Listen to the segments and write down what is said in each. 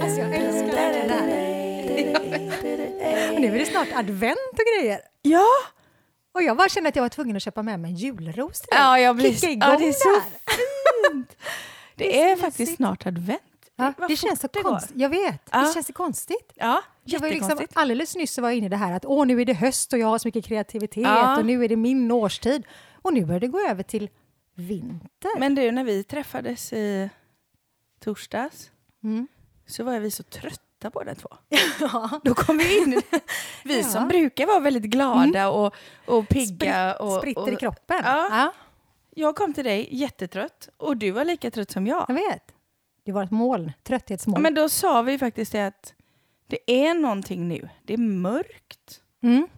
Alltså jag älskar det där. Och nu är det snart advent och grejer. Ja! Och jag bara kände att jag var tvungen att köpa med mig en julros till. Ja, jag blir, Kicka igång ja, det är så fint. Det Det är är faktiskt snart advent. Ja, det känns så konstigt. Jag vet, Ja. det känns så konstigt. Ja, Jag var liksom, alldeles nyss var jag inne i det här att åh, nu är det höst och jag har så mycket kreativitet Ja. och nu är det min årstid. Och nu börjar det gå över till vinter. Men du, när vi träffades i torsdags Mm. så var vi så trötta båda två. Ja. Då kom vi in i. Vi Ja. Mm. som brukar vara väldigt glada och, och pigga. Sprit, och, spritter i och, kroppen. Ja. Ja, Jag kom till dig jättetrött och du var lika trött som jag. jag vet. Det var ett moln, trötthetsmoln. Men då sa vi faktiskt det att det är någonting nu. Det är mörkt. Mm.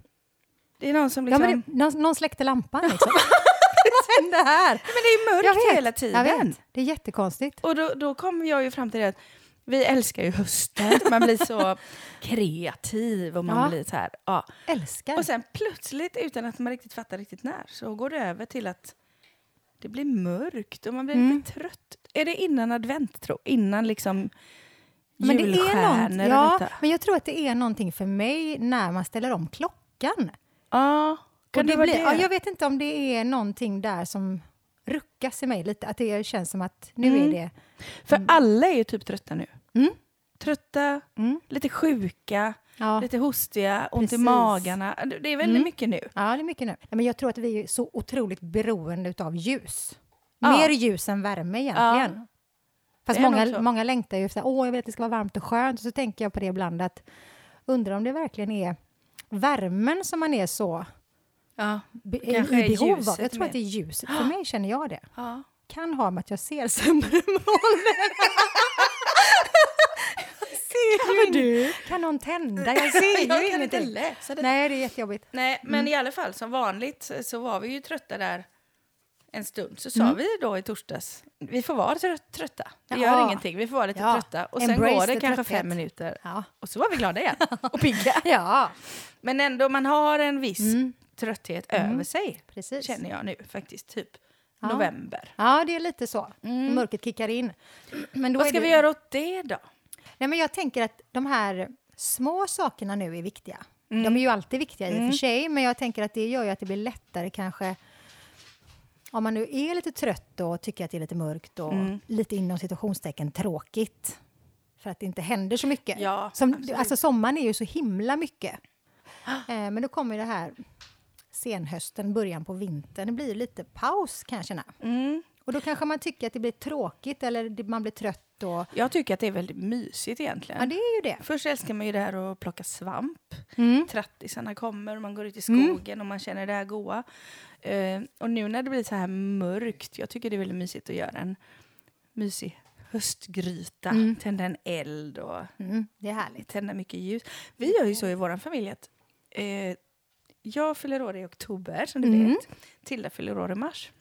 Det är någon som Ja, liksom... men det, någon, någon släckte lampan liksom. Vad hände här? Men det är Jag mörkt vet, hela Jag tiden. vet. Det är jättekonstigt. Och då, då kom jag ju fram till det att vi älskar ju hösten. Man blir så kreativ och man Ja. blir så här. Ja. Älskar. Och sen plötsligt, utan att man riktigt fattar riktigt när, så går det över till att det blir mörkt och man blir Mm. lite trött. Är det innan advent, tro? Innan liksom men det är något, ja, men jag tror att det är någonting för mig när man ställer om klockan. Ja, kan det, det blir, det? Ja, jag vet inte om det är någonting där som ruckas i mig lite. Att det känns som att nu Mm. är det... För alla är ju typ trötta nu. Mm. Trötta, Mm. lite sjuka, Ja. lite hostiga, ont i magarna. Det är väldigt Mm. mycket nu. ja, det är mycket nu. Nej, Men jag tror att vi är så otroligt beroende av ljus. Ja. Mer ljus än värme egentligen. Fast är nog många, många längtar ju efter åh, jag vill att det ska vara varmt och skönt. Och så tänker jag på det ibland att undrar om det verkligen är värmen som man är så Ja. be- i behov av. Jag tror att det är ljuset. För mig känner jag det. ja. Kan ha med att jag ser sämre molnen. ju du? Kan någon tända? Jag ser ju Jag kan inte ingenting. läsa det. Nej, det är jättejobbigt. Nej, men Mm. i alla fall som vanligt så var vi ju trötta där en stund. Så sa Mm. vi då i torsdags, vi får vara trött, trötta. Det Ja. gör ingenting, vi får vara lite Ja. trötta. Och sen Embrace går det kanske trötthet. fem minuter Ja. och så var vi glada igen och pigga. Ja, Men ändå, man har en viss Mm. Trötthet över sig, precis. känner jag nu faktiskt. Typ Ja. november. Ja, det är lite så. Mm. Mörkret kickar in. Men Vad ska det... vi göra åt det då? Nej, men jag tänker att de här små sakerna nu är viktiga. Mm. De är ju alltid viktiga i och för sig, men jag tänker att det gör ju att det blir lättare kanske om man nu är lite trött och tycker att det är lite mörkt och Mm. lite inom situationstecken tråkigt för att det inte händer så mycket. Ja, Som, alltså sommaren är ju så himla mycket. Eh, men då kommer det här senhösten, början på vintern. Det blir lite paus kan jag känna. Mm. Och då kanske man tycker att det blir tråkigt eller man blir trött. Och, Jag tycker att det är väldigt mysigt egentligen. ja, det är ju det. Först älskar man ju det här att plocka svamp. Mm. Trattisarna kommer och man går ut i Mm. skogen och man känner det här goa. Eh, och nu när det blir så här mörkt, jag tycker det är väldigt mysigt att göra en mysig höstgryta, Mm. tända en eld och Mm, det är härligt. tända mycket ljus. Vi gör ju så i vår familj att eh, jag fyller år i oktober, som du Mm. vet. Tilda fyller år i mars.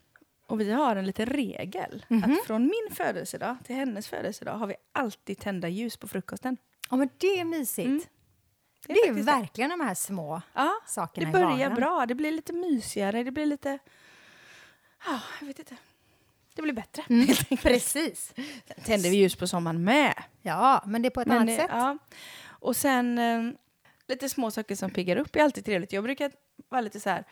Och vi har en liten regel Mhm. att från min födelsedag till hennes födelsedag har vi alltid tända ljus på frukosten. Ja, men det är mysigt. Mm. Det är, faktiskt verkligen de här små Ja, det sakerna i börjar bra. Det blir lite mysigare. Det blir lite... Ja, jag vet inte. Det blir bättre. Mm, precis. Sen tänder vi ljus på sommaren med. Ja, men det är på ett Men, annat eh, sätt. Ja. Och sen eh, lite små saker som piggar upp är alltid trevligt. Jag brukar vara lite så här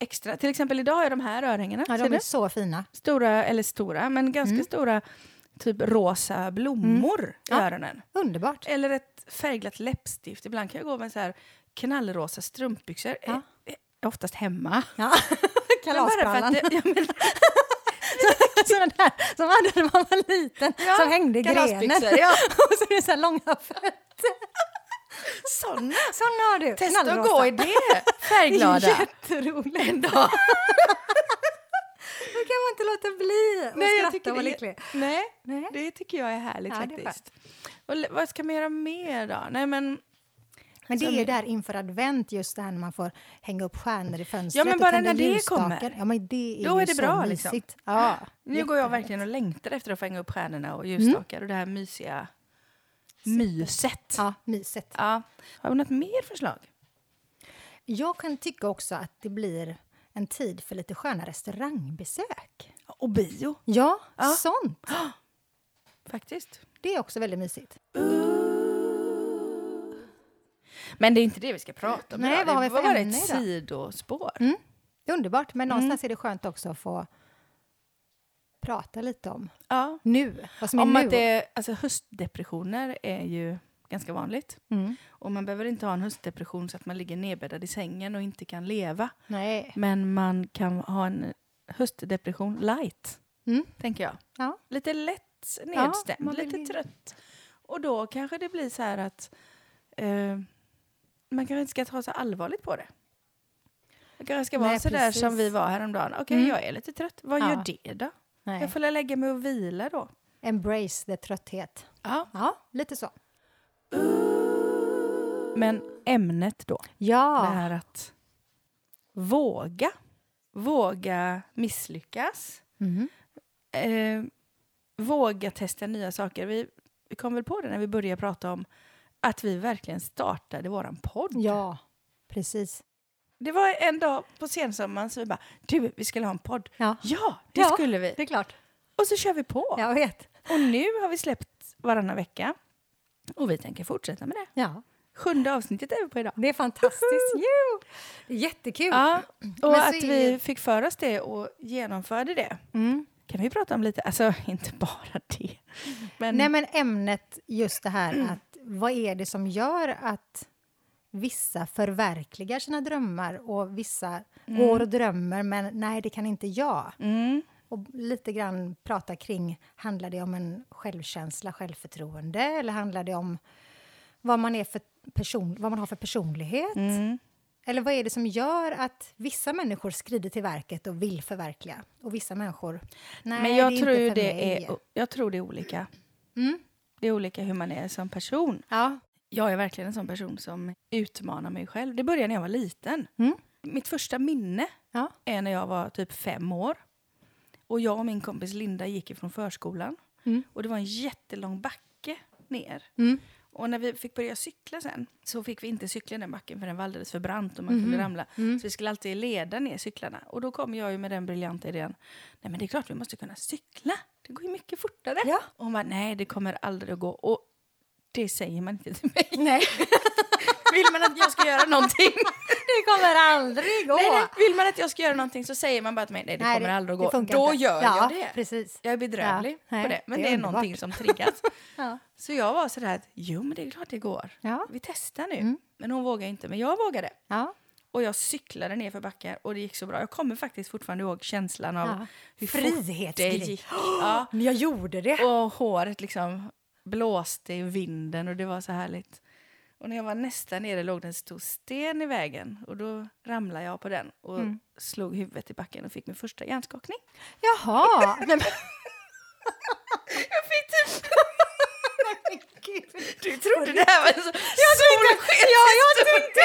extra. Till exempel idag har jag de här örhängena. Ja, de du? är så fina. Stora, eller stora, men ganska Mm. stora typ rosa blommor i Ja. öronen. Underbart. Eller ett färgglatt läppstift. Ibland kan jag gå med så här knallrosa strumpbyxor. Ja. Eh, eh, Oftast hemma. Ja. Kalasbrallan. ja, men- där som hade när man var liten, Ja, som hängde i grenen. ja. och så är det så här långa fötter. Såna. Sådana har du. Testa att gå i det färgglada. Jätteroligt. en dag. Då kan man inte låta bli att Nej, skratta och vara det- lycklig. Nej, Nej. det tycker jag är härligt Ja, det är faktiskt. Och vad ska man göra mer då? Nej, men, Men det är ju där inför advent, just det här när man får hänga upp stjärnor i fönstret Ja, men bara när det kommer. Ja, men det är Då är det bra, liksom. Ja, nu går jag verkligen och längtar efter att få hänga upp stjärnorna och ljusstakar och det här mysiga myset. Ja, myset. Ja. Har vi något mer förslag? Jag kan tycka också att det blir en tid för lite sköna restaurangbesök. Och bio, Ja, Ja. sånt. faktiskt. Det är också väldigt mysigt. Men det är inte det vi ska prata om Nej, idag. vad har Det vi var för bara ämne ett idag? sidospår. Mm. Det är underbart, men någonstans är det skönt också att få prata lite om Ja. nu. Vad som är Om nu. att det, alltså höstdepressioner är ju ganska vanligt. Mm. Och man behöver inte ha en höstdepression så att man ligger nedbäddad i sängen och inte kan leva. Nej. Men man kan ha en höstdepression light, Mm. tänker jag. Ja. Lite lätt nedstämd, man vill lite trött. Och då kanske det blir så här att eh, man kanske inte ska ta så allvarligt på det. Det kanske ska vara Nej, så där som vi var häromdagen. Okej, Mm. jag är lite trött. Vad Ja. gör det då? Nej. Jag får väl lägga mig och vila då. Embrace the trötthet. Ja. Ja, lite så. Men ämnet då, det Ja, här att våga. Våga misslyckas. mm. Eh, våga testa nya saker. Vi, vi kom väl på det när vi började prata om att vi verkligen startade våran podd. ja precis. Det var en dag på sensommaren så vi bara, du, vi skulle ha en podd. Ja, Ja, det Ja. skulle vi. det är klart. Och så kör vi på. Jag vet. Och nu har vi släppt varannan vecka. Och vi tänker fortsätta med det. Ja, Sjunde avsnittet är vi på idag. det är fantastiskt. Är jättekul. Ja, och Men att vi fick för oss det och genomförde det. Mm. Kan vi prata om lite, alltså inte bara det. Men, Nej, men ämnet just det här att vad är det som gör att vissa förverkligar sina drömmar och vissa går och drömmer men nej, det kan inte jag. mm, Och lite grann prata kring, handlar det om en självkänsla, självförtroende eller handlar det om vad man, är för person, vad man har för personlighet? mm, Eller vad är det som gör att vissa människor skrider till verket och vill förverkliga och vissa människor, nej, men jag det är tror inte för det mig. är, jag tror det är olika. Mm. Det är olika hur man är som person. Ja. Jag är verkligen en sån person som utmanar mig själv. Det började när jag var liten. Mm. Mitt första minne Ja. är när jag var typ fem år. Och jag och min kompis Linda gick ifrån förskolan. Mm. Och det var en jättelång backe ner. Mm. Och när vi fick börja cykla sen så fick vi inte cykla den backen för den var alldeles för brant och man Mhm. kunde ramla. Mm. Så vi skulle alltid leda ner cyklarna. Och då kom jag ju med den briljanta idén. Nej men det är klart vi måste kunna cykla. Det går ju mycket fortare. Ja. Och hon bara, nej det kommer aldrig att gå. Och det säger man inte till mig. Nej, Vill man att jag ska göra någonting? det kommer aldrig gå. nej, nej. Vill man att jag ska göra någonting så säger man bara till mig, nej det Nej, kommer aldrig det att gå. Då inte. gör ja, jag det. Precis. Jag är bedrövlig Ja, på det. Men det det är är, underbart. någonting som triggas. Ja. Så jag var sådär att, jo men det är klart det går. Ja. Vi testar nu. Mm. Men hon vågar inte, men jag vågade. Ja. Och jag cyklade ner för backar och det gick så bra. Jag kommer faktiskt fortfarande ihåg känslan av Ja. hur fort det gick. Ja. Men jag gjorde det. Och håret liksom blåste i vinden och det var så härligt. Och när jag var nästan nere låg det en stor sten i vägen och då ramlade jag på den och Mm. slog huvudet i backen och fick min första hjärnskakning. Jaha. Jag fick typ... Du trodde det här var en så Jag tänkte, ja, jag tänkte.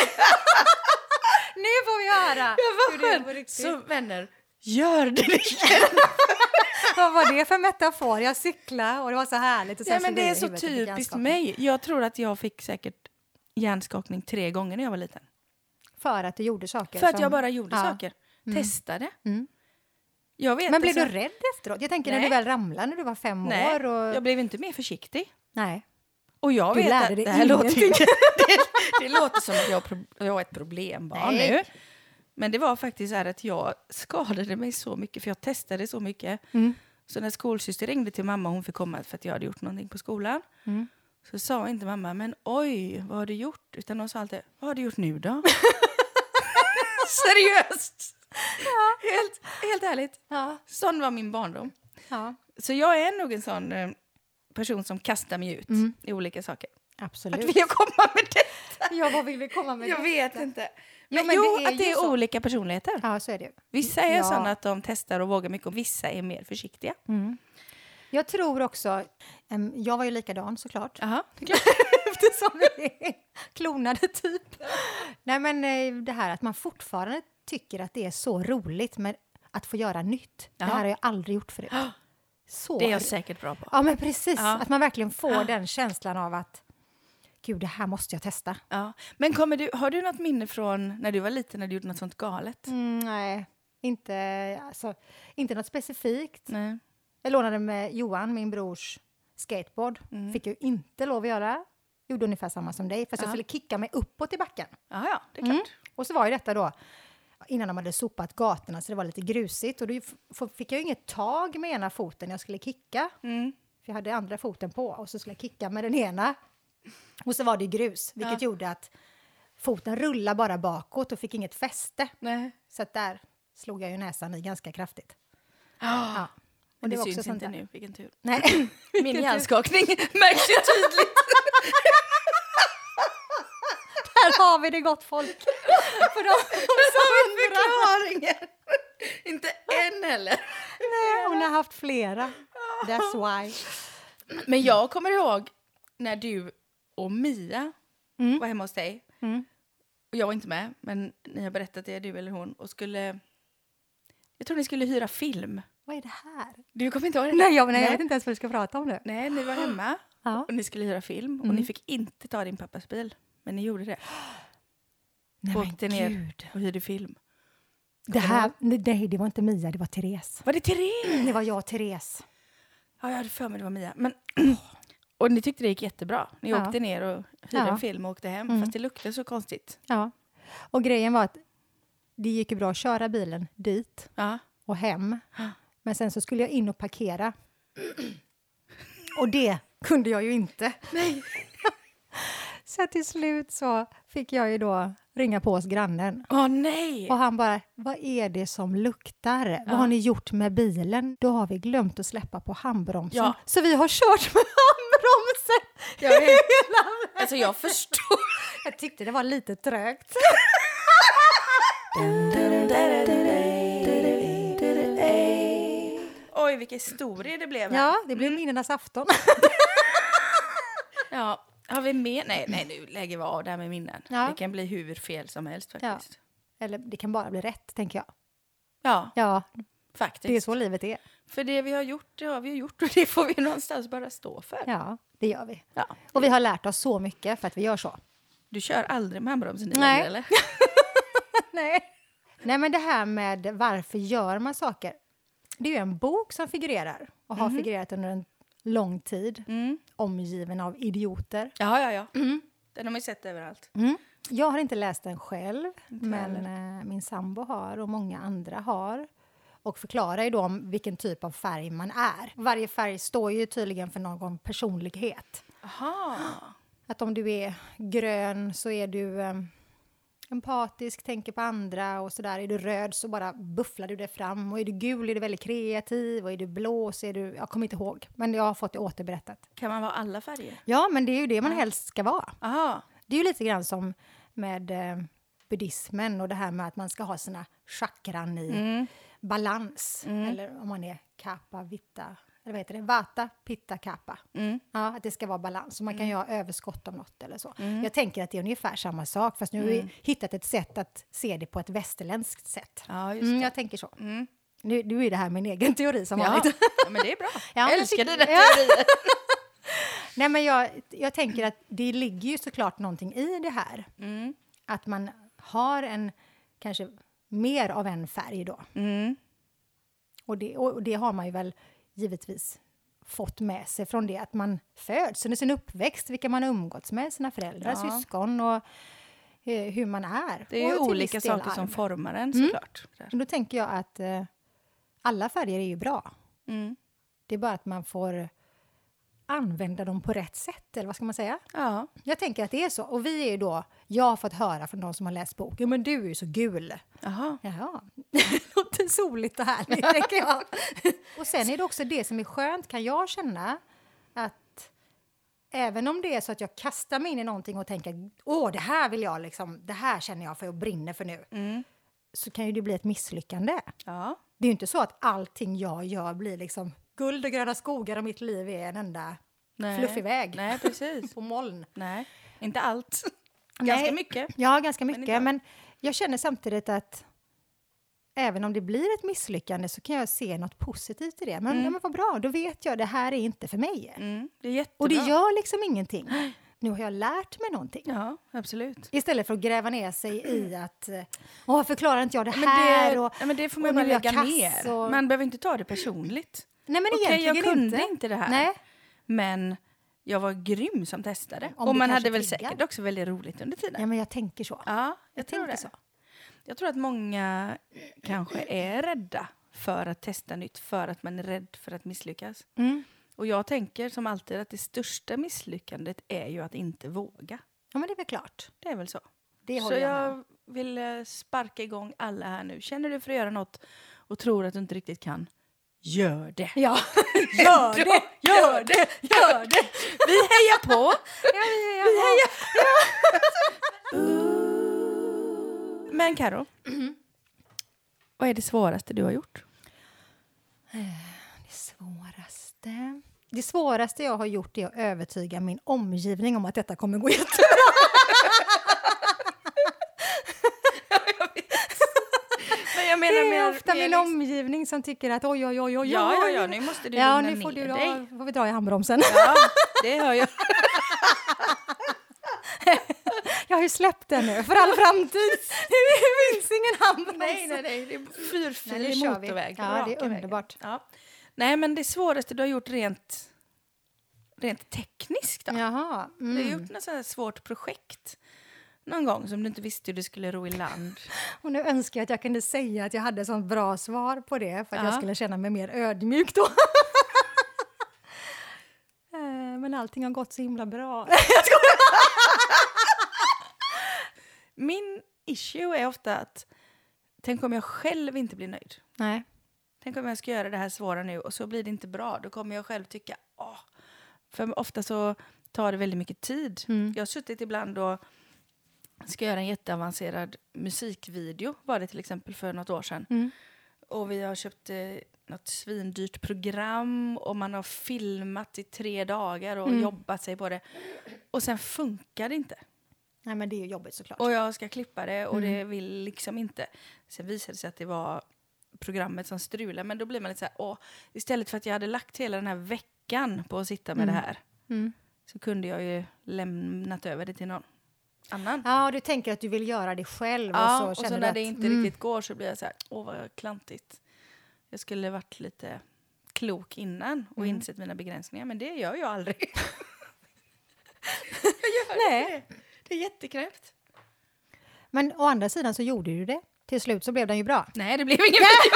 nu får vi höra. Jag var skön. Så vänner, gör det var det för metafor? Jag cyklade och det var så härligt. Och sen Nej, men det är så typiskt mig. Jag tror att jag fick säkert hjärnskakning tre gånger när jag var liten. För att du gjorde saker För att som- jag bara gjorde Ja. saker. Testade. Mm. Jag vet Men blev du rädd efteråt? Jag tänker när Nej. du väl ramlade när du var fem Nej, år. Och... jag blev inte mer försiktig. Nej. Och jag Du vet lärde att dig det här låter, det, det låter som att jag, har jag är ett problembarn Nej. nu. Men det var faktiskt så här att jag skadade mig så mycket, för jag testade så mycket. Mm. Så när skolsyster ringde till mamma, hon fick komma för att jag hade gjort någonting på skolan. Mm. Så sa inte mamma, men oj, vad har du gjort? Utan hon sa alltid, vad har du gjort nu då? Seriöst! Helt, helt ärligt. Ja. Sån var min barndom. ja, Så jag är nog en sån eh, person som kastar mig ut Mm. i olika saker. absolut. Att vill jag komma med det? Ja, vad vill vi komma med? Jag det? vet inte. Men, men jo, det att det är så. olika personligheter. Ja, så är det. Vissa är Ja. såna att de testar och vågar mycket och vissa är mer försiktiga. Mm. Jag tror också... em, jag var ju likadan såklart. Jaha. Eftersom vi är klonade typ. Nej, men eh, det här att man fortfarande tycker att det är så roligt med att få göra nytt. Ja. Det här har jag aldrig gjort förut. Så Det är jag säkert bra på. Ja, men precis. Ja. Att man verkligen får den känslan av att gud, det här måste jag testa. Ja. Men kommer du, har du något minne från när du var liten när du gjorde något sånt galet? Mm, nej. Inte, alltså, inte något specifikt. Nej. Jag lånade med Johan, min brors skateboard. Fick jag inte lov att göra. Gjorde ungefär samma som dig, fast jag Ja. skulle kicka mig uppåt i backen. Ja, ja, det är klart. Mm. Och så var ju detta då innan de hade sopat gatorna så det var lite grusigt och då fick jag ju inget tag med ena foten när jag skulle kicka. Mm. För jag hade andra foten på och så skulle jag kicka med den ena. Och så var det grus, vilket Ja. gjorde att foten rullade bara bakåt och fick inget fäste. Nej. Så där slog jag ju näsan i ganska kraftigt. Ja. Ja. Men det, också syns inte där. nu, vilken tur. Nej. Min hjärnskakning märks ju tydligt. Här har vi det gott folk! För de som undrar. Inte en heller. Nej, hon har haft flera. That's why. Men jag kommer ihåg när du och Mia var hemma hos dig. Mm. Och jag var inte med, men ni har berättat det, du eller hon. Och skulle... Jag tror ni skulle hyra film. Vad är det här? Du kommer inte ihåg det? Nej, jag, nej, jag vet inte ens vad vi ska prata om nu. Nej, ni var hemma Ja. och ni skulle hyra film. Och ni fick inte ta din pappas bil. Men ni gjorde det. Nej, åkte ner gud. och hyrde film. Det här, nej, det var inte Mia, det var Therese. Var det Therese? Det var jag och Therese. Ja, jag hade för mig det var Mia. Men, och ni tyckte det gick jättebra. Ni Ja. åkte ner och hyrde Ja. en film och åkte hem. Mm. Fast det luktade så konstigt. Ja. Och grejen var att det gick ju bra att köra bilen dit Ja. och hem. Men sen så skulle jag in och parkera. Och det kunde jag ju inte. Nej. Så till slut så fick jag ju då ringa på hos grannen. Åh nej! Och han bara, vad är det som luktar? Ja. Vad har ni gjort med bilen? Då har vi glömt att släppa på handbromsen. Ja. Så vi har kört med handbromsen Jag vet. hela vägen. Alltså jag förstår. Jag tyckte det var lite trögt. Oj, vilken historia det blev. här. Ja, det blev minnenas afton. ja. Har vi mer? Nej, nej, nu lägger vi av det här med minnen. Ja. Det kan bli hur fel som helst Ja. faktiskt. Eller det kan bara bli rätt, tänker jag. Ja, Ja, faktiskt. det är så livet är. För det vi har gjort, det har vi gjort och det får vi någonstans bara stå för. Ja, det gör vi. Ja. Och vi har lärt oss så mycket för att vi gör så. Du kör aldrig med handbromsen i Nej. längre, eller? Nej. Nej, men det här med varför gör man saker. Det är ju en bok som figurerar och har figurerat under en lång tid. Mm. Omgiven av idioter. Ja, ja, ja. Den har man ju sett överallt. Mm. Jag har inte läst den själv, Inte men heller. eh, min sambo har och många andra har. Och förklarar ju då om vilken typ av färg man är. Varje färg står ju tydligen för någon personlighet. Aha. Att om du är grön så är du eh, empatisk, tänker på andra och sådär. Är du röd så bara bufflar du det fram. Och är du gul är du väldigt kreativ. Och är du blå så är du... Jag kommer inte ihåg, men jag har fått det återberättat. Kan man vara alla färger? Ja, men det är ju det man helst ska vara. Aha. Det är ju lite grann som med eh, buddhismen och det här med att man ska ha sina chakran i Mm. Balans. Eller om man är kappa, vitta, eller vad heter det? Vata, pitta, kappa. Mm. Ja, att det ska vara balans. Så man kan ju ha överskott av något eller så. Jag tänker att det är ungefär samma sak, fast nu har vi hittat ett sätt att se det på ett västerländskt sätt. Ja, just Mm, jag tänker så. Mm. Nu, nu är det här min egen teori som Ja. vanligt. ja, men det är bra. Ja, jag älskar dina teorier. Nej, men jag, jag tänker att det ligger ju såklart någonting i det här. Mm. Att man har en, kanske mer av en färg då. Mm. Och det, och det har man ju väl givetvis fått med sig från det att man föds, under sin uppväxt, vilka man har umgåtts med, sina föräldrar, Ja. syskon och eh, hur man är. Det är ju olika saker som arv. formar en Mm. såklart. Och Då tänker jag att eh, alla färger är ju bra. Mm. Det är bara att man får använda dem på rätt sätt, eller vad ska man säga? Ja. Jag tänker att det är så. Och vi är ju då, jag har fått höra från de som har läst boken, men du är ju så gul. Jaha. Jaha, låter soligt och härligt, tänker jag. Och sen är det också det som är skönt, kan jag känna, att även om det är så att jag kastar mig in i någonting och tänker åh, det här vill jag liksom, det här känner jag för och brinner för nu, Mm. så kan ju det bli ett misslyckande. Ja. Det är ju inte så att allting jag gör blir liksom guld och gröna skogar och mitt liv är en enda Nej. fluffig väg Nej, precis. på moln. Nej, inte allt. Ganska Nej. mycket. Ja, ganska Men mycket. inte Men, jag känner samtidigt att även om det blir ett misslyckande så kan jag se något positivt i det. Men, ja, men vad bra, då vet jag det här är inte för mig. Mm. Det är jättebra. Och det gör liksom ingenting. nu har jag lärt mig någonting. Ja, absolut. Istället för att gräva ner sig i att Åh, varför klarar inte jag det Men här? det, och, men det får man bara lägga ner. och- Man behöver inte ta det personligt. Nej, men egentligen jag kunde inte. inte det här. Nej. Men jag var grym som testade. Om och man hade väl triggar. säkert också väldigt roligt under tiden. Ja, men jag tänker så. Ja, jag, jag tror tänker det. så. Jag tror att många kanske är rädda för att testa nytt för att man är rädd för att misslyckas. Mm. Och jag tänker som alltid att det största misslyckandet är ju att inte våga. Ja, men det är väl klart. Det är väl så. Det Så jag jag vill eh, sparka igång alla här nu. Känner du för att göra något och tror att du inte riktigt kan, gör det. Ja, gör det, gör det, gör det! Vi hejar på! Ja, vi, vi hejar. Men Karo, vad är det svåraste du har gjort? Det svåraste... Det svåraste jag har gjort är att övertyga min omgivning om att detta kommer gå jättebra. Men jag Det menar är ofta min liksom- omgivning som tycker att oj, oj, oj, oj, Ja, ja, ja, nu måste du Ja, lugna nu får ner du dig. dra, får vi dra i handbromsen. Ja, det hör jag. Jag har ju släppt den nu för all framtid. Det finns ingen handbroms. Nej, nej, nej, det är fyrfilig motorväg. Ja, det är underbart. Ja. Nej, men det svåraste du har gjort rent, rent tekniskt då? Jaha. Du har Mm. gjort något så här svårt projekt någon gång som du inte visste hur du skulle ro i land. Och nu önskar jag att jag kunde säga att jag hade sånt bra svar på det för att jag Ja. skulle känna mig mer ödmjuk då. Eh, Men allting har gått så himla bra. Min issue är ofta att tänk om jag själv inte blir nöjd. Nej. Tänk om jag ska göra det här svåra nu och så blir det inte bra. Då kommer jag själv tycka, åh. För ofta så tar det väldigt mycket tid. Mm. Jag har suttit ibland och ska göra en jätteavancerad musikvideo, var det till exempel för något år sedan. Mm. Och vi har köpt eh, något svindyrt program och man har filmat i tre dagar och Mm. jobbat sig på det. Och sen funkar det inte. Nej, men det är ju jobbigt såklart. Och jag ska klippa det och Mm. det vill liksom inte. Sen visade det sig att det var programmet som strulade. Men då blir man lite så här, åh, istället för att jag hade lagt hela den här veckan på att sitta med Mm. det här Mm. så kunde jag ju lämnat över det till någon annan. Ja, du tänker att du vill göra det själv Ja, och så och så när att, det inte mm, riktigt går så blir jag så här, åh vad klantigt. Jag skulle varit lite klok innan och Mm. insett mina begränsningar, men det gör jag aldrig. Nej. Det är jätteknäppt. Men å andra sidan så gjorde du det. Till slut så blev den ju bra. Nej, det blev ingen video.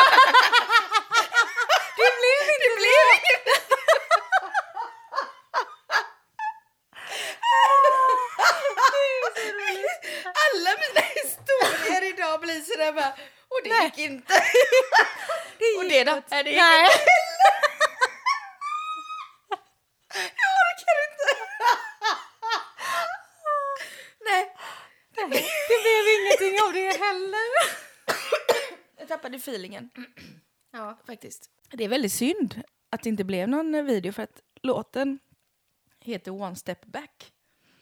Det blev inte Det blev ingen Alla mina historier idag sådär bara, och det Nej. gick inte. och det då? Nej, det gick Nej. inte. Jag orkar inte. Nej. Det blev ingenting av det heller. Jag tappade feelingen Ja. faktiskt. Det är väldigt synd att det inte blev någon video för att låten heter One Step Back.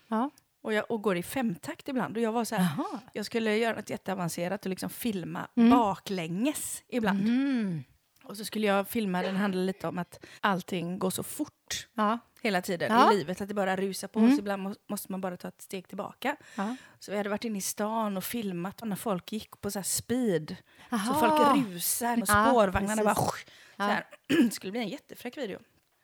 Ja. Och, jag, och går i femtakt ibland. Och jag var så här, jag skulle göra något jätteavancerat och liksom filma Mm. baklänges ibland. Mm. Och så skulle jag filma, den handlar lite om att allting går så fort Ja. hela tiden Ja. i livet. Att det bara rusar på. Mm. Så ibland må, måste man bara ta ett steg tillbaka. Ja. Så vi hade varit inne i stan och filmat när folk gick på så speed. Så Aha. folk rusar och Ja, spårvagnarna bara... precis. Så här. Det skulle bli en jättefräck video.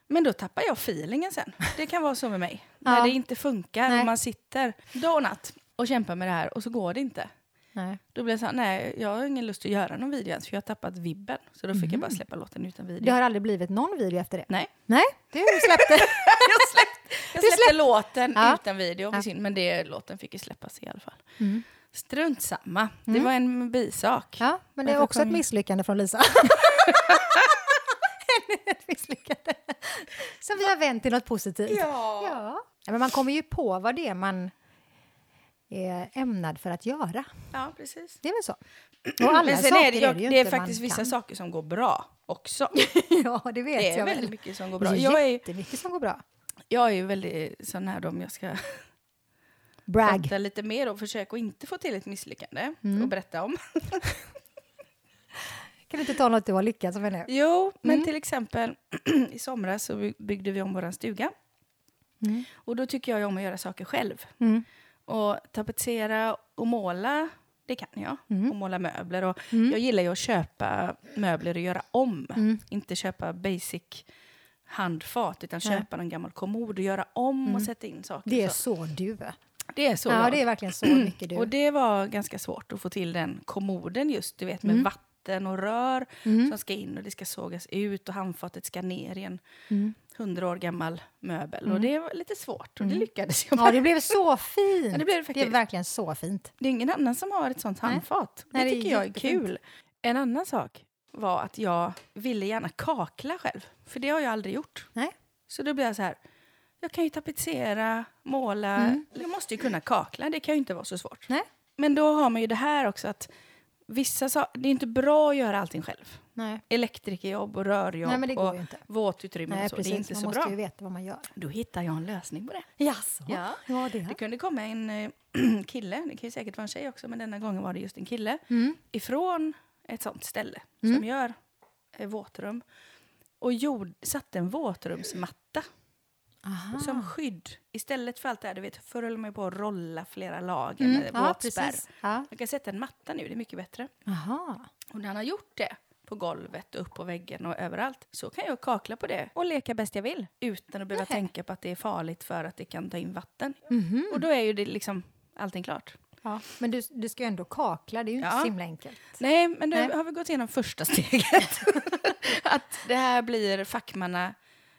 Men då tappar jag feelingen sen. Det kan vara så med mig. Ja. När det inte funkar Nej. och man sitter dag och natt och kämpar med det här och så går det inte. Nej. Då blir det så här, nej, jag har ingen lust att göra någon video ens för jag har tappat vibben. Så då fick jag bara släppa låten utan video. Det har aldrig blivit någon video efter det? Nej, Nej, du släppte. jag släppte, jag släppte låten Ja. utan video. Ja. Men det, låten fick ju släppas i alla fall. Mm. Strunt samma. Det Mm. var en bisak. Ja, men det är också ett jag- misslyckande från Lisa. Ett misslyckande. Som vi har vänt till något positivt. Ja. Ja. Men man kommer ju på vad det är man är ämnad för att göra. ja, precis. Det är väl så. Och alla Men sen saker är det, jag, ju det är inte faktiskt vissa kan. saker som går bra också. ja, det vet Det är jag väldigt väl. mycket som går Det bra. är Jag är, jättemycket som går bra. jag är ju väldigt sån här om jag ska Brag. lite mer och försöka att inte få till ett misslyckande Mm. och berätta om. Kan du inte ta något du har lyckats med nu? Jo, men Mm. till exempel i somras så by- byggde vi om vår stuga. Mm. Och då tycker jag ju om att göra saker själv. Mm. Och tapetsera och måla, det kan jag. Mm. Och måla möbler. Och Mm. Jag gillar ju att köpa möbler och göra om. Inte köpa basic handfat, utan Nej. köpa en gammal kommod och göra om och sätta in saker. Det är så. så du. det är så Ja, jag. det är verkligen så mycket du. Och det var ganska svårt att få till den kommoden just, du vet med Mm. vatten och rör Mm. som ska in och det ska sågas ut och handfatet ska ner i en Mm. hundra år gammal möbel. Och Mm. det var lite svårt och det Mm. lyckades jag Ja, med. det blev så fint. Ja, det blev det det är verkligen så fint. Det är ingen annan som har ett sånt Nej. handfat. Nej, det det är tycker jag är kul. En annan sak var att jag ville gärna kakla själv. För det har jag aldrig gjort. Nej. Så då blev jag så här, jag kan ju tapetsera, måla. Mm. Jag måste ju kunna kakla, det kan ju inte vara så svårt. Nej. Men då har man ju det här också att vissa sa- det är inte bra att göra allting själv. Nej. Elektrikerjobb och rörjobb Nej, men det går och ju inte. våtutrymme Nej, och så. precis. Det är inte man så måste bra. ju veta vad man gör. Då hittar jag en lösning på det. Jaså? Ja. Ja, det. Det kunde komma en eh, kille, det kan ju säkert vara en tjej också, men denna gången var det just en kille, Mm. ifrån ett sånt ställe Mm. som gör eh, våtrum. Och gjord, satte en våtrumsmatta Aha. som skydd. Istället för allt det här, du vet, förr höll man på att rolla flera lager Mm. med Ja, våtspärr. Ja. Man kan sätta en matta nu, det är mycket bättre. Aha. Och när han har gjort det på golvet, och upp på väggen och överallt så kan jag kakla på det och leka bäst jag vill utan att behöva Nähä. tänka på att det är farligt för att det kan ta in vatten. Mhm. Och då är ju det liksom allting klart. Ja. Men du, du ska ju ändå kakla, det är ju inte Ja. så himla enkelt. Nej, men nu Nej. har vi gått igenom första steget. att det här blir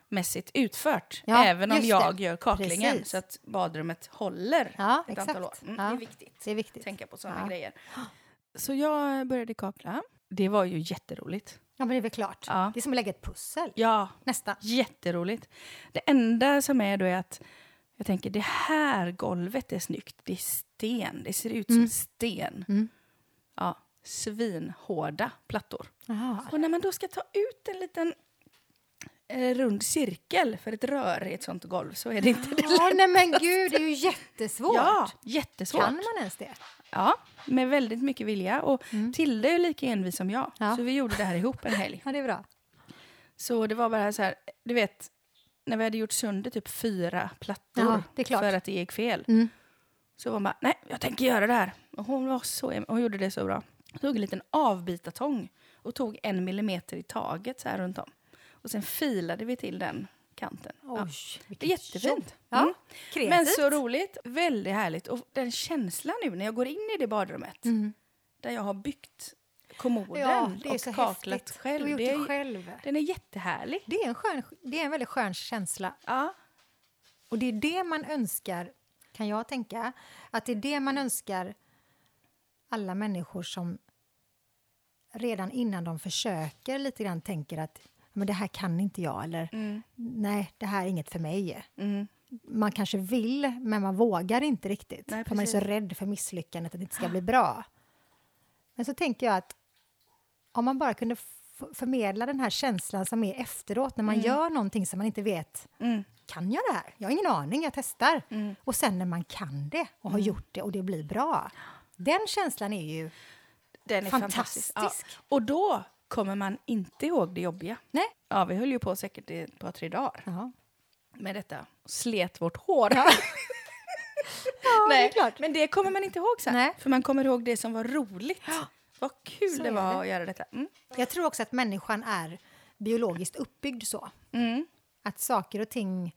fackmannamässigt utfört. Ja, även om jag det. gör kaklingen Precis. så att badrummet håller Ja, ett exakt. antal år. Mm, Ja. Det är viktigt Det är viktigt. att tänka på sådana grejer. Så jag började kakla. Det var ju jätteroligt. Ja, men det är väl klart. Ja. Det är som att lägga ett pussel. Ja, Nästan. jätteroligt. Det enda som är då är att jag tänker det här golvet är snyggt. Det är sten. Det ser ut Mm. som sten. Mm. Ja, svinhårda plattor. Aha. Och när man då ska ta ut en liten rund cirkel för ett rör i ett sånt golv så är det inte det Ja, nej men gud, det är ju jättesvårt. Ja, jättesvårt. Kan man ens det? Ja, med väldigt mycket vilja. Och Mm. Tilde är ju lika envis som jag. Ja. Så vi gjorde det här ihop en helg. Ja, det är bra. Så det var bara så här, du vet, när vi hade gjort sönder typ fyra plattor Ja, för att det gick fel. Mm. Så var hon bara, nej, jag tänker göra det här. Och hon var så, hon gjorde det så bra. Hon tog en liten avbitartång och tog en millimeter i taget så här runt om. Och sen filade vi till den kanten. Ja. Oj, Det är jättefint. Ja, Mm. kreativt. Men så roligt, väldigt härligt. Och den känslan nu när jag går in i det badrummet Mm. där jag har byggt kommoden Ja, det är och så kaklat häftigt. själv. Du har gjort det själv. Den är jättehärlig. Det är, en skön, det är en väldigt skön känsla. Ja. Och det är det man önskar, kan jag tänka, att det är det man önskar alla människor som redan innan de försöker lite grann tänker att men det här kan inte jag eller Mm. nej, det här är inget för mig. Mm. Man kanske vill, men man vågar inte riktigt. Nej, för man är så rädd för misslyckandet, att det inte ska bli bra. Men så tänker jag att om man bara kunde förmedla den här känslan som är efteråt när man Mm. gör någonting som man inte vet Mm. kan jag det här? Jag har ingen aning, jag testar. Mm. Och sen när man kan det och har gjort det och det blir bra. Den känslan är ju Den är fantastisk. fantastisk. Ja. Och då kommer man inte ihåg det jobbiga. Nej. Ja, vi höll ju på säkert i ett par, tre dagar Ja, med detta. Slet vårt hår. ja. ja det Nej, klart. men det kommer man inte ihåg sen. Nej. För man kommer ihåg det som var roligt. Vad kul Så det var det. att göra detta. Mm. Jag tror också att människan är biologiskt uppbyggd så. Mm. Att saker och ting,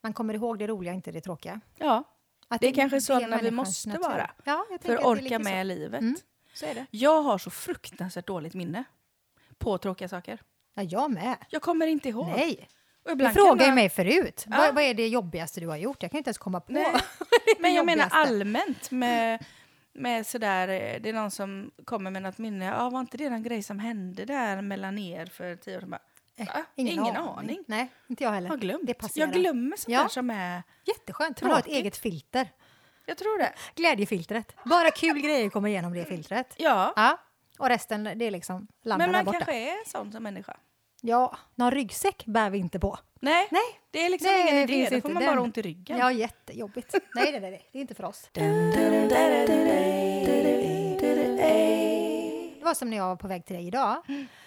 man kommer ihåg det roliga, inte det tråkiga. Ja, Att Det är kanske så när vi måste natur. vara. Ja, jag för att det orka med så. livet. Mm. Så är det. Jag har så fruktansvärt dåligt minne på tråkiga saker. Ja, jag med. Jag kommer inte ihåg. Nej. Och Du frågade ju jag- mig förut. Ja. Vad, vad är det jobbigaste du har gjort? Jag kan inte ens komma på. Nej. Men jag menar allmänt med, med sådär, det är någon som kommer med något minne. Ja, var inte det någon grej som hände där mellan er för tio år sedan? Eh, Va? Ingen, aning. Nej, inte jag heller. Har glömt. Det passerar. jag glömmer sånt Ja. där som är... Jätteskönt. Man har ett eget filter. Jag tror det. Glädjefiltret. Bara kul grejer kommer igenom det filtret. Ja, Ja. Och resten, det är liksom landar men där man borta. kanske är sån som människa. Ja, någon ryggsäck bär vi inte på. Nej, Nej. det är liksom Nej, ingen det idé. Då får man den. bara ont i ryggen. Ja, jättejobbigt. nej, nej, nej, det är inte för oss. Det var som när jag var på väg till dig idag.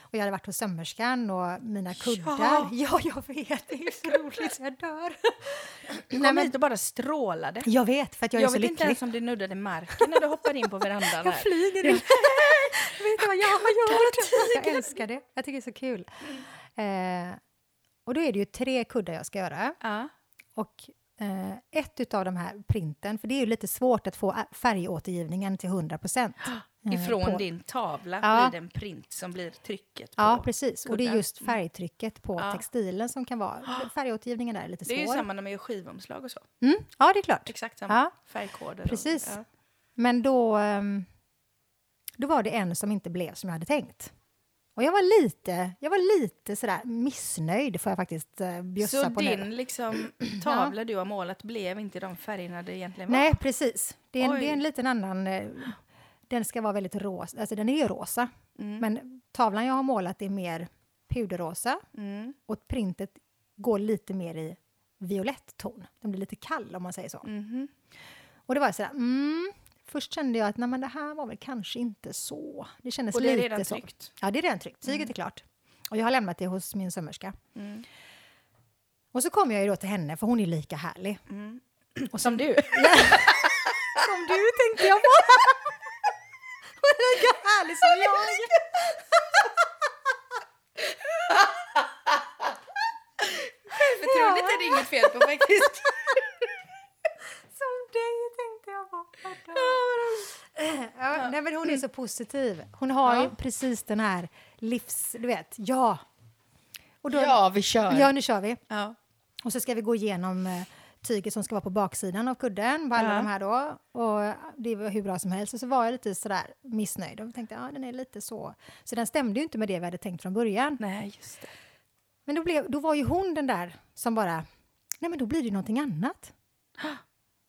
Och jag hade varit hos sömmerskan och mina kuddar. Ja. Ja, jag vet. Det är så roligt så jag dör. Du Nej, kom men- hit och bara strålade. Jag vet, för jag, Jag, är så vet inte lycklig. ens om det nuddade marken när du hoppade in på verandan. Jag flyger in. vet du vad jag har gjort? Jag älskar det. Jag tycker det är så kul. Eh, och då är det ju tre kuddar jag ska göra. Ja. Och eh, ett av de här printen, för det är ju lite svårt att få färgåtergivningen till 100 procent. Ifrån på- din tavla Ja. blir det en print som blir trycket på. Ja, precis. Och det är just färgtrycket på Ja. textilen som kan vara... Färgåtergivningen där är lite Det är ju svår. samma när man gör skivomslag och så. Mm, ja, det är klart. Exakt samma. Ja. Färgkoder. Precis. Och, ja. Men då, ehm, då var det en som inte blev som jag hade tänkt. Och jag var lite, jag var lite sådär missnöjd, får jag faktiskt uh, bjussa Så på nu. din liksom, tavla du har målat blev inte de färgerna det egentligen var? Nej, precis. Det är, en, det är en liten annan... eh, Den ska vara väldigt rosa. Alltså den är ju rosa. Mm. Men tavlan jag har målat är mer puderrosa. Mm. Och printet går lite mer i violett ton. Den blir lite kall om man säger så. Mhm. Och det var sådär, mm. Först kände jag att nej, men det här var väl kanske inte så. Det kändes Och det är lite redan så. tryckt? Ja, det är redan tryckt. Tyget är klart. Och jag har lämnat det hos min sömmerska. Mm. Och så kom jag ju då till henne, för hon är lika härlig. Mm. Och Som du? Som du tänkte jag på! Är lika härlig som jag! Självförtroendet är det inget fel på faktiskt. Som dig tänkte jag på. Ja, nej, men hon är så positiv. Hon har ju precis den här livs... Du vet, ja. Och då, Ja, vi kör. ja, nu kör vi. Ja. Och så ska vi gå igenom eh, tyget som ska vara på baksidan av kudden, på alla Ja. de här då. Och det var hur bra som helst. Och så var jag lite sådär missnöjd och tänkte, ja den är lite så. Så den stämde ju inte med det vi hade tänkt från början. Nej, just det. Men då, blev, då var ju hon den där som bara, nej men då blir det ju någonting annat.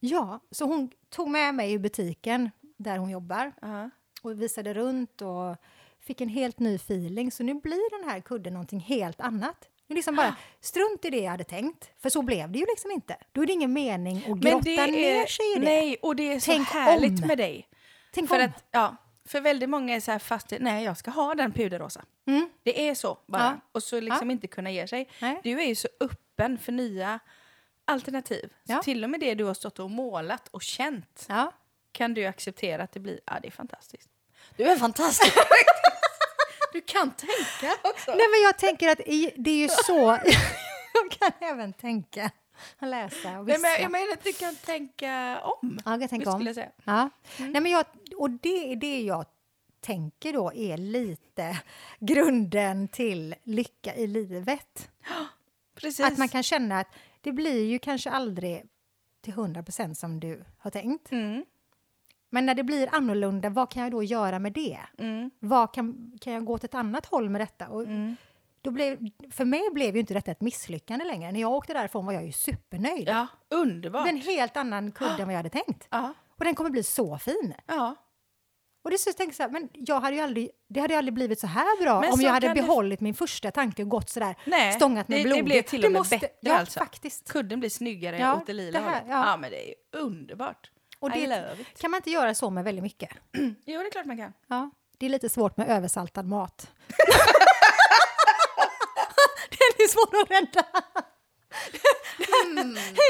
Ja, så hon tog med mig i butiken där hon jobbar Ja. och visade runt och fick en helt ny feeling. Så nu blir den här kudden någonting helt annat. Är liksom bara strunt i det jag hade tänkt, för så blev det ju liksom inte. Då är det ingen mening att grotta ner sig i det. Nej, och det är så Tänk härligt om. med dig. Tänk För om. att, ja, för väldigt många är så här fast nej jag ska ha den puderrosa. Mm. Det är så bara. Ja. Och så liksom inte kunna ge sig. Nej. Du är ju så öppen för nya alternativ. Så Ja. till och med det du har stått och målat och känt Ja. kan du acceptera att det blir, ja det är fantastiskt. Du är fantastisk! du kan tänka också. Nej, men jag tänker att i, det är ju så... jag kan även tänka och läsa och Nej, men jag menar att du kan tänka om. Ja, jag kan tänka om. Ja. Nej, men jag, och det är det jag tänker då är lite grunden till lycka i livet. Precis. Att man kan känna att det blir ju kanske aldrig till 100 procent som du har tänkt. Mm. Men när det blir annorlunda, vad kan jag då göra med det? Mm. Vad kan, kan jag gå åt ett annat håll med detta? Och Mm. då blev, för mig blev ju inte detta ett misslyckande längre. När jag åkte därifrån var jag ju supernöjd. Ja, Det underbart. var en helt annan kudde än vad jag hade tänkt. Ja, Och den kommer bli så fin. ja. Och det så jag tänker så här, men jag hade ju aldrig, det hade ju aldrig blivit så här bra Men om jag hade kan det- behållit min första tanke och gått så där Nej, stångat med det, blod. det blev till och med bättre ja, alltså. faktiskt. Kudden blir snyggare Ja, åt det lila det här- ja. Ja. men det är underbart. Och det kan man inte göra så med väldigt mycket. Jo, det är klart man kan. Ja, det är lite svårt med översaltad mat. Den är svår att rädda.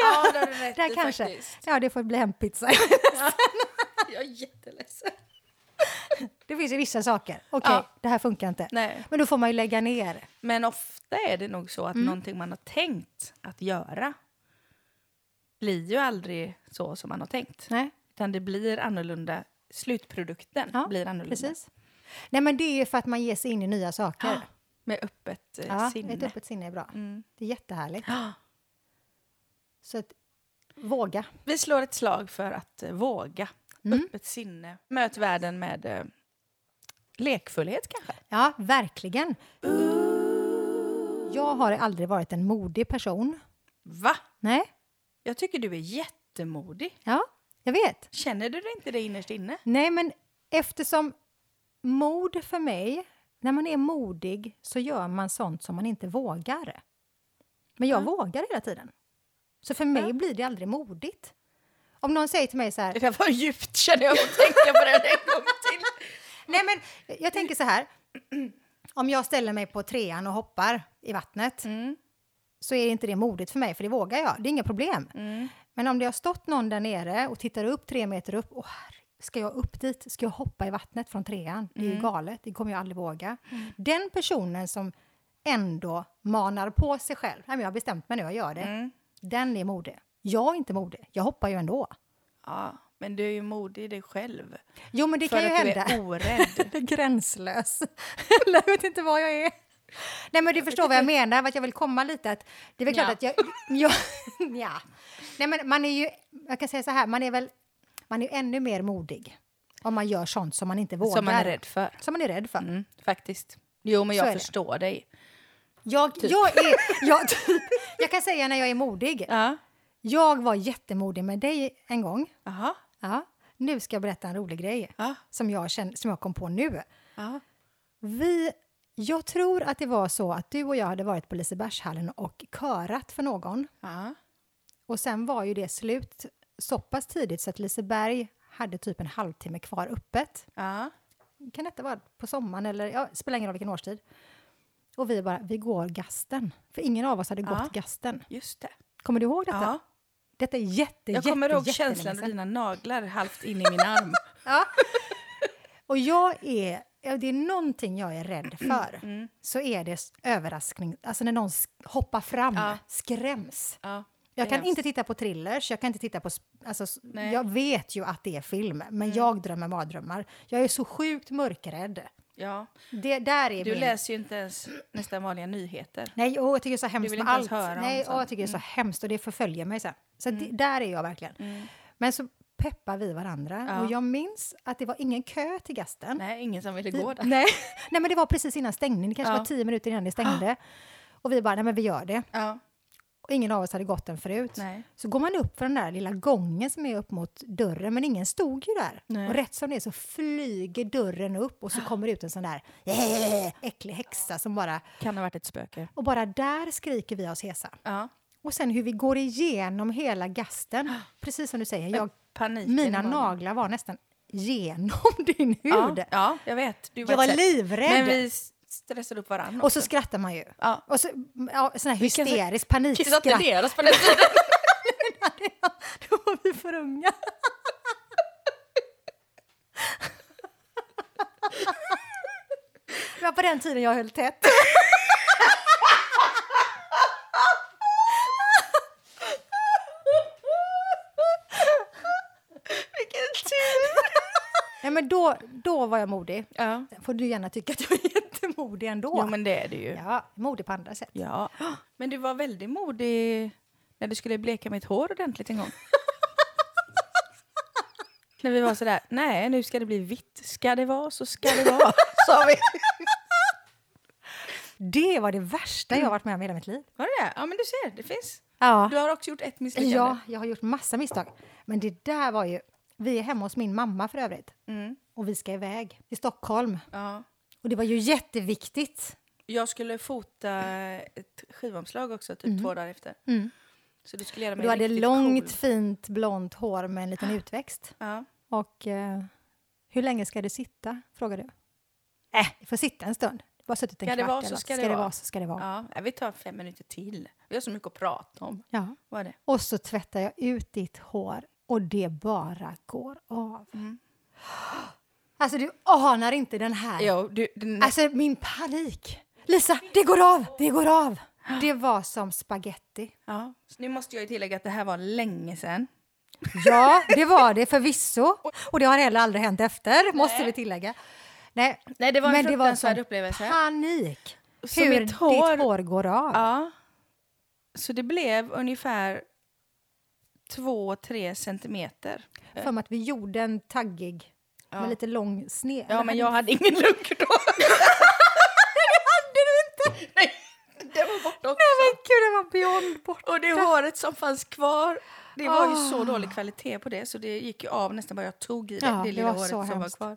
Ja, det har du rätt Där kanske. faktiskt. Ja, det får bli hempizza. Jag är jätteledsen. Det finns ju vissa saker. Okej, Ja. det här funkar inte. Nej. Men då får man ju lägga ner. Men ofta är det nog så att Mm. någonting man har tänkt att göra blir ju aldrig så som man har tänkt. Nej, Utan det blir annorlunda. Slutprodukten ja, blir annorlunda. precis. Nej, men det är för att man ger sig in i nya saker. Ja, Med öppet eh, Ja, sinne. ett öppet sinne är bra. Mm. Det är jättehärligt. Ja. Så att, våga. Vi slår ett slag för att eh, våga. Mm. Öppet sinne. Möt världen med eh, lekfullhet kanske. Ja, verkligen. Jag har aldrig varit en modig person. Va? Nej, Jag tycker du är jättemodig. ja, jag vet. Känner du inte det innerst inne? Nej, men eftersom mod för mig, när man är modig så gör man sånt som man inte vågar. Men jag Ja. vågar hela tiden. Så för mig Ja. blir det aldrig modigt. Om någon säger till mig så här, Det där var djupt känner jag att tänka på det en gång till. Nej, men jag tänker så här. Om jag ställer mig på trean och hoppar i vattnet Mm. Så är inte det modigt för mig, för det vågar jag. Det är inga problem. Mm. Men om det har stått någon där nere och tittar upp tre meter upp, åh, ska jag upp dit? Ska jag hoppa i vattnet från trean? Det är ju galet, det kommer jag aldrig våga. Den personen som ändå manar på sig själv, nej men jag har bestämt mig nu, jag gör det. Mm. Den är modig. Jag är inte modig, jag hoppar ju ändå. Ja, men du är ju modig i dig själv. Jo, men det för kan ju att du hända. är orädd. Gränslös. Jag vet inte vad jag är. Nej, men du förstår vad jag menar, vad jag vill komma lite att det är väl klart Ja. att jag... jag ja. Nej, men man är ju, jag kan säga så här, man är väl, man är ju ännu mer modig om man gör sånt som man inte vågar. Som man är rädd för. Som man är rädd för. Mm, faktiskt. Jo, men jag det. förstår dig. Jag, jag, är, jag, typ, jag kan säga när jag är modig. Ja. Jag var jättemodig med dig en gång. Jaha. Ja. Nu ska jag berätta en rolig grej Ja. som jag, känner, som jag kom på nu. Vi, jag tror att det var så att du och jag hade varit på Lisebergshallen och körat för någon. Ja. Och sen var ju det slut så pass tidigt så att Liseberg hade typ en halvtimme kvar öppet. Ja. Kan detta vara på sommaren eller, ja, spelar ingen roll vilken årstid. Och vi bara, vi går gasten. För ingen av oss hade Ja. gått gasten. Just det. Kommer du ihåg detta? Ja. Detta är jätte, Jag kommer jätte, ihåg jättelänge känslan av dina naglar halvt in i min arm. Ja. Och jag är, det är någonting jag är rädd för, Mm. så är det överraskning, alltså när någon hoppar fram, Ja. skräms. Ja. Jag kan hemskt. inte titta på thrillers, jag kan inte titta på... Alltså, Nej. Mm. jag vet ju att det är film, men jag drömmer mardrömmar. Jag är så sjukt mörkrädd. Ja. Det där är Du min... läser ju inte ens nästan vanliga nyheter. Nej, åh, jag tycker det är så hemskt vill med allt. Nej, åh, jag tycker det är så hemskt och det förföljer mig sen. Så det, där är jag verkligen. Men så peppar vi varandra Ja. och jag minns att det var ingen kö till gasten. Nej, ingen som ville Vi- gå där. Nej. nej, men det var precis innan stängning. Det kanske Ja. var tio minuter innan det stängde. Och vi bara, nej men vi gör det. Ja. Och ingen av oss hade gått den förut. Nej. Så går man upp för den där lilla gången som är upp mot dörren, men ingen stod ju där. Nej. Och rätt som det är så flyger dörren upp och så kommer ut en sån där äcklig häxa som bara... Kan ha varit ett spöke. Och bara där skriker vi oss hesa. Ja. Och sen hur vi går igenom hela gasten. Precis som du säger, jag, mina naglar var nästan genom din Ja, hud. ja, jag vet. Du Jag var sätt. livrädd. Men vi stressade upp varandra Och så skrattar man ju. Ja. Och så, ja, sån här hysterisk Kissade panikskratt. ner oss på den tiden. Då var vi för unga. Det var på den tiden jag höll tätt. Vilken tur! Nej, men då, då var jag modig. Ja. Sen får du gärna tycka att jag är jättemodig ändå. Jo, men det är det ju. Ja, modig på andra sätt. Ja. Men du var väldigt modig när du skulle bleka mitt hår ordentligt en gång. när vi var sådär, nej nu ska det bli vitt. Ska det vara så ska det vara, sa vi. Det var det värsta jag varit med om i hela mitt liv. Var det det? Ja men du ser, det finns. Ja. Du har också gjort ett misslyckande. Ja, jag har gjort massa misstag. Men det där var ju... Vi är hemma hos min mamma för övrigt. Mm. Och vi ska iväg till Stockholm. ja. Och det var ju jätteviktigt. Jag skulle fota ett skivomslag också, typ två dagar efter. Mm. Så du skulle göra mig Du hade långt, cool. fint, blont hår med en liten utväxt. Ja. Och eh, hur länge ska du sitta? frågar du. Äh, vi får sitta en stund. Du har suttit en Ska det kvart. vara så ska något. det vara. vara så ska det vara. Ja, vi tar fem minuter till. Vi har så mycket att prata om. Ja. Vad är det? Och så tvättar jag ut ditt hår och det bara går av. Mm. Alltså du anar inte den här... Jo, du, den, Alltså min panik. Lisa, det går av! Det går av! Det var som spaghetti. ja. Så nu måste jag ju tillägga att det här var länge sedan. Ja, det var det förvisso. Och det har heller aldrig hänt efter, måste vi tillägga. Nej, Nej, det var en men det var en sån upplevelse. panik. Så Hur mitt hår- ditt hår går av. Ja. Så det blev ungefär två, tre centimeter. För mig att vi gjorde en taggig Ja. med lite lång sned. Ja, men jag hade ingen lugg då. hade du inte! Nej, det var borta också. Nej men gud, det var beyond bort. Och det håret som fanns kvar, det var ju Ah. så dålig kvalitet på det så det gick ju av nästan bara jag tog i det, Ja, det det lilla var håret som hemskt. var kvar.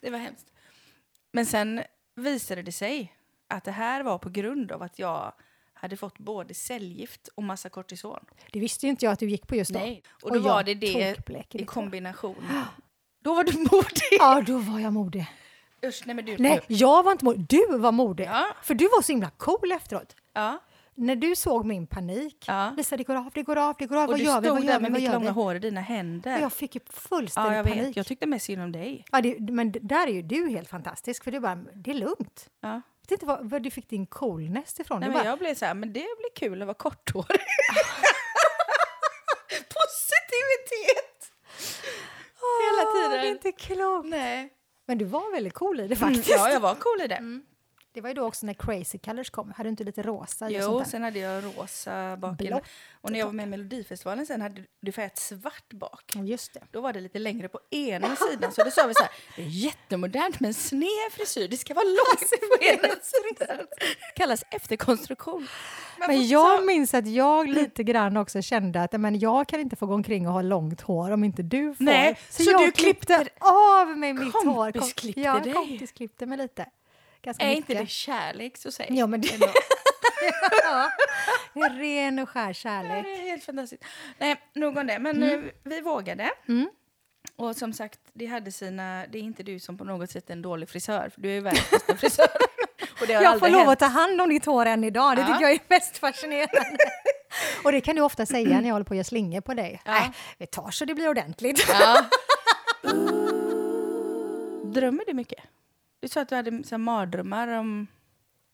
Det var hemskt. Men sen visade det sig att det här var på grund av att jag hade fått både cellgift och massa kortison. Det visste ju inte jag att du gick på just då. Och då Och var jag det det i kombination. Då var du modig. Ja, då var jag modig. Usch, nej men du. Nej, jag var inte modig. Du var modig. Ja. För du var så himla cool efteråt. Ja. När du såg min panik. Ja. Lisa, det går av, det går av, det går av. Och vad du gör vi, stod vad där gör vi, med mitt långa hår i dina Och händer. jag fick ju Ja, fullständig jag vet. panik. Jag tyckte mest synd om dig. Ja, det, men där är ju du helt fantastisk, för du bara, det är lugnt. Ja. Jag vet inte var, var du fick din coolness ifrån. Nej, du men bara, jag blev så här, men det blir kul att vara korthårig. Positivitet! Hela "Åh, tiden. Det är inte klokt. Nej. Men du var väldigt cool i det Mm, faktiskt. ja, jag var cool i det. Det var ju då också när Crazy Colors kom. Hade du inte lite rosa? Jo, sen hade jag rosa bak. Och när jag var med i Melodifestivalen sen hade du färgat svart bak. Just det. Då var det lite längre på ena sidan. Så då sa vi så här, det är jättemodernt med en sned frisyr. Det ska vara långt på ena sidan. kallas efterkonstruktion. Men jag minns att jag lite grann också kände att men jag kan inte få gå omkring och ha långt hår om inte du får. Nej, så, så jag du klippte klippte- av mig mitt hår. Kompisklippte ja, dig. kompisklippte mig lite. Ganska Är mycket. inte det kärlek så säg. Ja, men det, ja, är ren och skär Ja, kärlek. det är helt fantastiskt. Nej, nog om det. Men eh, vi vågade. Mm. Och som sagt, det hade sina... Det är inte du som på något sätt är en dålig frisör, för du är ju världens bästa frisör. Och det har Jag får lov hänt. att ta hand om ditt hår än idag. Det Ja. tycker jag är mest fascinerande. Och det kan du ofta säga när jag håller på att göra slingor på dig. Ja. Nej, vi tar så det blir ordentligt. Ja. Drömmer du mycket? Du sa att du hade så här mardrömmar om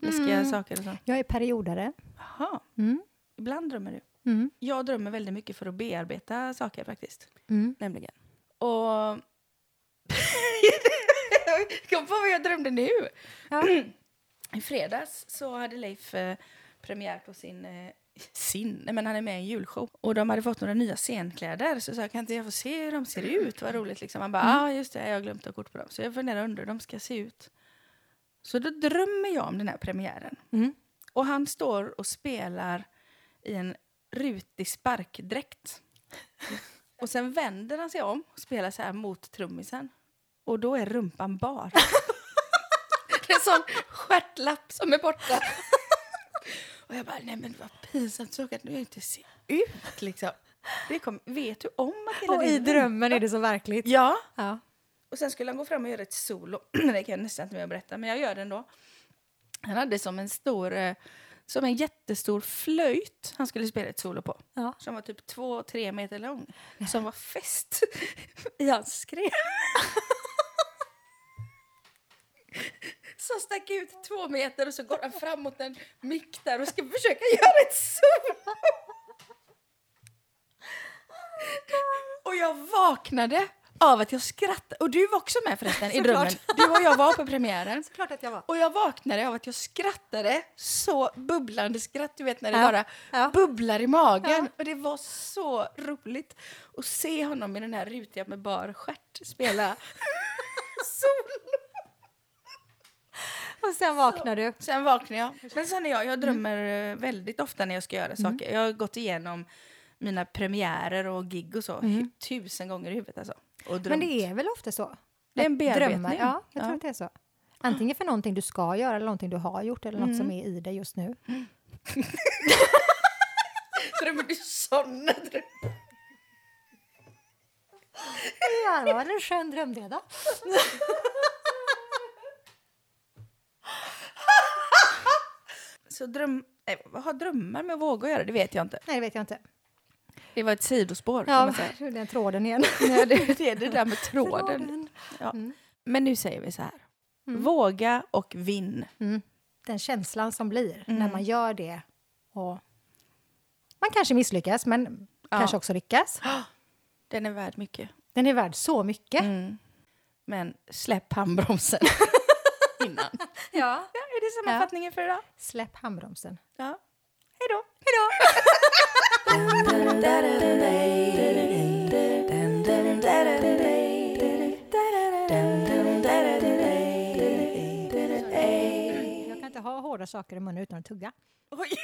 läskiga Mm. saker och sånt. Jag är periodare. Jaha, Mm. ibland drömmer du. Mm. Jag drömmer väldigt mycket för att bearbeta saker faktiskt. Mm. Nämligen. Och... Kom på vad jag drömde nu! Ja. I fredags så hade Leif eh, premiär på sin... Eh, sin? Nej, men han är med i en julshow. Och de hade fått några nya scenkläder. Så jag sa, kan inte jag få se hur de ser ut? Vad roligt liksom. Han bara, ja ah, just det, jag har glömt att ta kort på dem. Så jag funderar under hur de ska se ut. Så då drömmer jag om den här premiären. Mm. Och han står och spelar i en rutig sparkdräkt. Och sen vänder han sig om och spelar så här mot trummisen. Och då är rumpan bar. det är en sån stjärtlapp som är borta. Och jag bara, nej men vad pinsamt så kan du inte se ut liksom. Det kom, vet du om att hela Och i drömmen är det så verkligt. Ja. Ja. Och sen skulle han gå fram och göra ett solo. det kan jag nästan inte att berätta, men jag gör det ändå. Han hade som en stor, eh, som en jättestor flöjt han skulle spela ett solo på. Ja. Som var typ två, tre meter lång. Som var fäst i hans skrev. Som stack ut två meter och så går han fram mot en mick där och ska försöka göra ett solo. Och jag vaknade av att jag skrattade. Och du var också med förresten i Såklart. drömmen. Du och jag var på premiären. Klart att jag var. Och jag vaknade av att jag skrattade så bubblande skratt, du vet när det Ja. bara Ja. bubblar i magen. Ja. Och det var så roligt att se honom i den här rutiga med bar stjärt spela solo. Och sen vaknar du. Sen vaknade jag. Men sen är jag, jag drömmer eh, väldigt ofta när jag ska göra saker. Jag har gått igenom mina premiärer och gig och så tusen gånger i huvudet alltså. Men det är väl ofta så? Det är en bearbetning. Drömmar, ja, jag tror Ja. att det är så. Antingen för någonting du ska göra eller någonting du har gjort eller något Mm. som är i dig just nu. Drömmer du såna drömmar? Ja, det var en skön dröm det då. Så dröm... Nej, har drömmar med att våga göra? Det vet jag inte. Nej, det vet jag inte. Det var ett sidospår. kan Ja, man den tråden igen. Nej, det, det är det där med tråden. Ja. Mm. Men nu säger vi så här. Våga och vinn. Mm. Den känslan som blir Mm. när man gör det. Och man kanske misslyckas, men Ja. kanske också lyckas. Den är värd mycket. Den är värd så mycket. Mm. Men släpp handbromsen innan. Ja. Ja, är det sammanfattningen för idag? Släpp handbromsen. Ja. Hej då. Hej då! Jag kan inte ha hårda saker i munnen utan att tugga. Oj.